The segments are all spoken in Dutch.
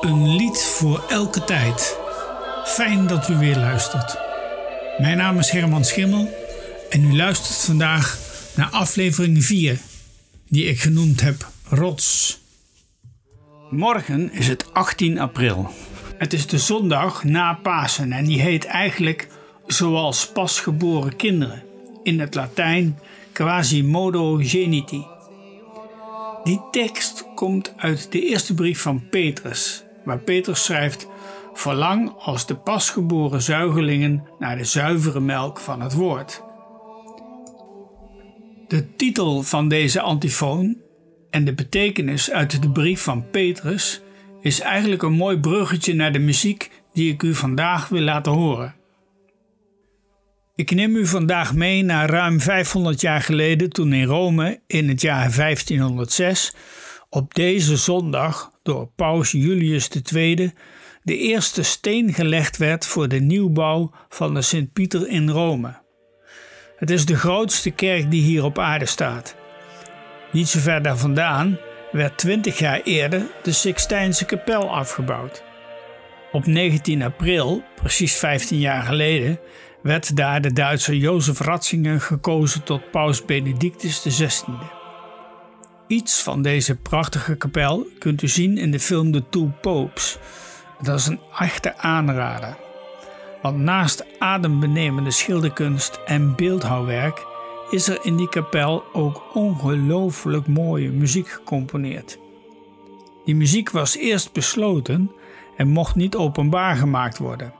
Een lied voor elke tijd. Fijn dat u weer luistert. Mijn naam is Herman Schimmel en u luistert vandaag naar aflevering 4, die ik genoemd heb Rots. Morgen is het 18 april. Het is de zondag na Pasen en die heet eigenlijk zoals pasgeboren kinderen, in het Latijn Quasimodo geniti. Die tekst komt uit de eerste brief van Petrus, waar Petrus schrijft: Verlang als de pasgeboren zuigelingen naar de zuivere melk van het woord. De titel van deze antifoon en de betekenis uit de brief van Petrus is eigenlijk een mooi bruggetje naar de muziek die ik u vandaag wil laten horen. Ik neem u vandaag mee naar ruim 500 jaar geleden toen in Rome in het jaar 1506 op deze zondag door paus Julius II de eerste steen gelegd werd voor de nieuwbouw van de Sint-Pieter in Rome. Het is de grootste kerk die hier op aarde staat. Niet zo ver daar vandaan werd 20 jaar eerder de Sixtijnse kapel afgebouwd. Op 19 april, precies 15 jaar geleden, werd daar de Duitse Jozef Ratzinger gekozen tot paus Benedictus XVI. Iets van deze prachtige kapel kunt u zien in de film The Two Popes. Dat is een echte aanrader. Want naast adembenemende schilderkunst en beeldhouwwerk is er in die kapel ook ongelooflijk mooie muziek gecomponeerd. Die muziek was eerst besloten en mocht niet openbaar gemaakt worden.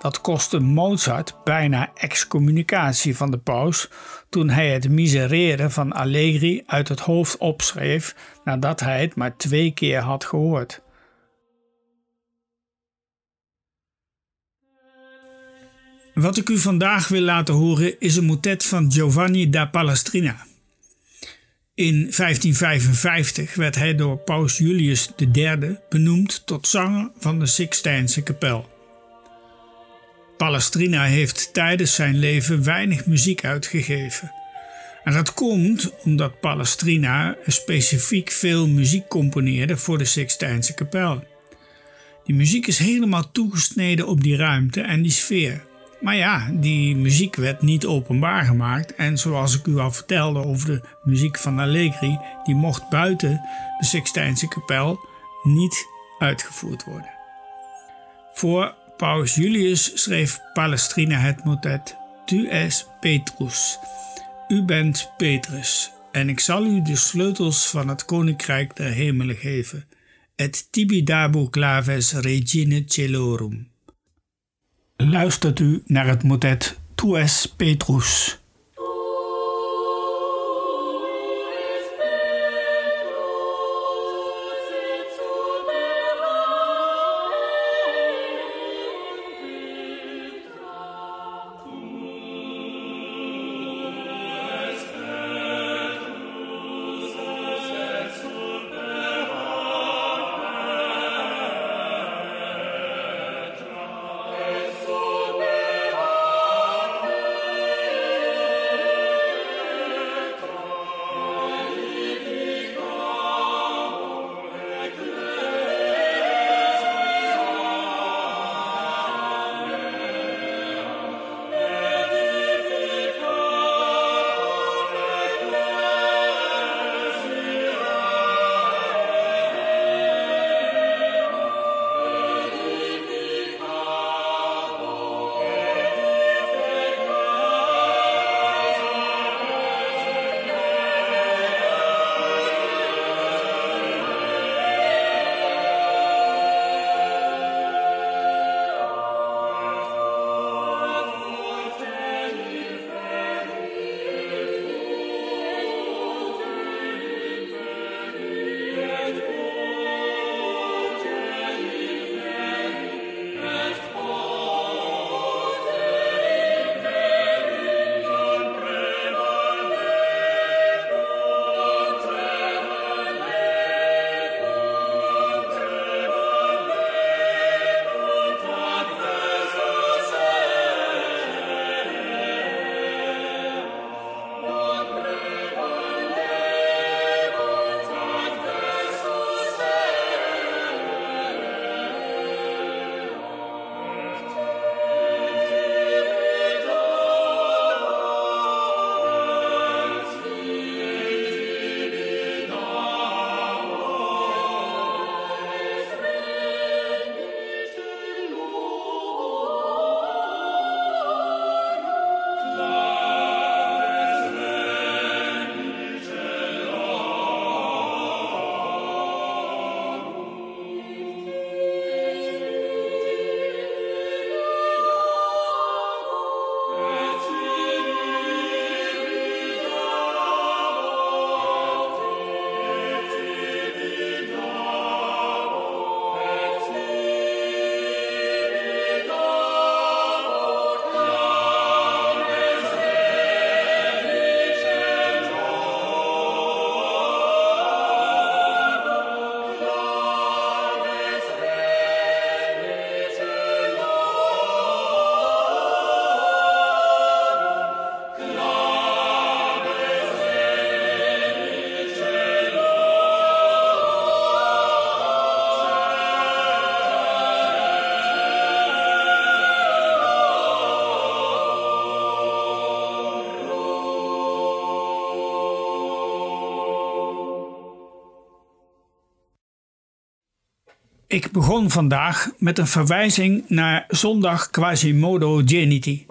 Dat kostte Mozart bijna excommunicatie van de paus toen hij het Miserere van Allegri uit het hoofd opschreef nadat hij het maar twee keer had gehoord. Wat ik u vandaag wil laten horen is een motet van Giovanni da Palestrina. In 1555 werd hij door paus Julius III benoemd tot zanger van de Sixtijnse kapel. Palestrina heeft tijdens zijn leven weinig muziek uitgegeven. En dat komt omdat Palestrina specifiek veel muziek componeerde voor de Sixtijnse kapel. Die muziek is helemaal toegesneden op die ruimte en die sfeer. Maar ja, die muziek werd niet openbaar gemaakt. En zoals ik u al vertelde over de muziek van Allegri, die mocht buiten de Sixtijnse kapel niet uitgevoerd worden. Voor Paus Julius schreef Palestrina het motet Tu es Petrus. U bent Petrus, en ik zal u de sleutels van het koninkrijk der hemelen geven. Et tibi dabu claves regine celorum luistert u naar het motet Tu es Petrus. Ik begon vandaag met een verwijzing naar zondag Quasimodo Geniti.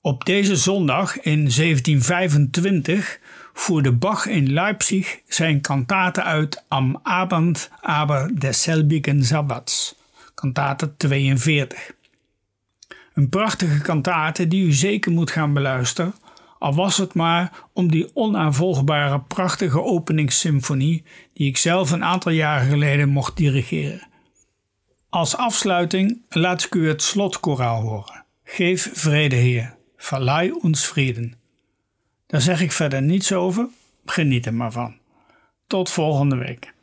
Op deze zondag in 1725 voerde Bach in Leipzig zijn kantate uit Am Abend aber des selbigen Sabbats, kantate 42. Een prachtige kantate die u zeker moet gaan beluisteren, al was het maar om die onaanvolgbare prachtige openingssymfonie die ik zelf een aantal jaren geleden mocht dirigeren. Als afsluiting laat ik u het slotkoraal horen. Geef vrede, Heer, verlaai ons vreden. Daar zeg ik verder niets over, geniet er maar van. Tot volgende week.